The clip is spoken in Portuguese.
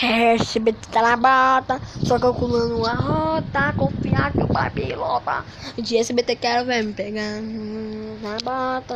SBT tá na bota, só calculando a rota, confiar que o pai pilota. De SBT quero ver me pegar na bota.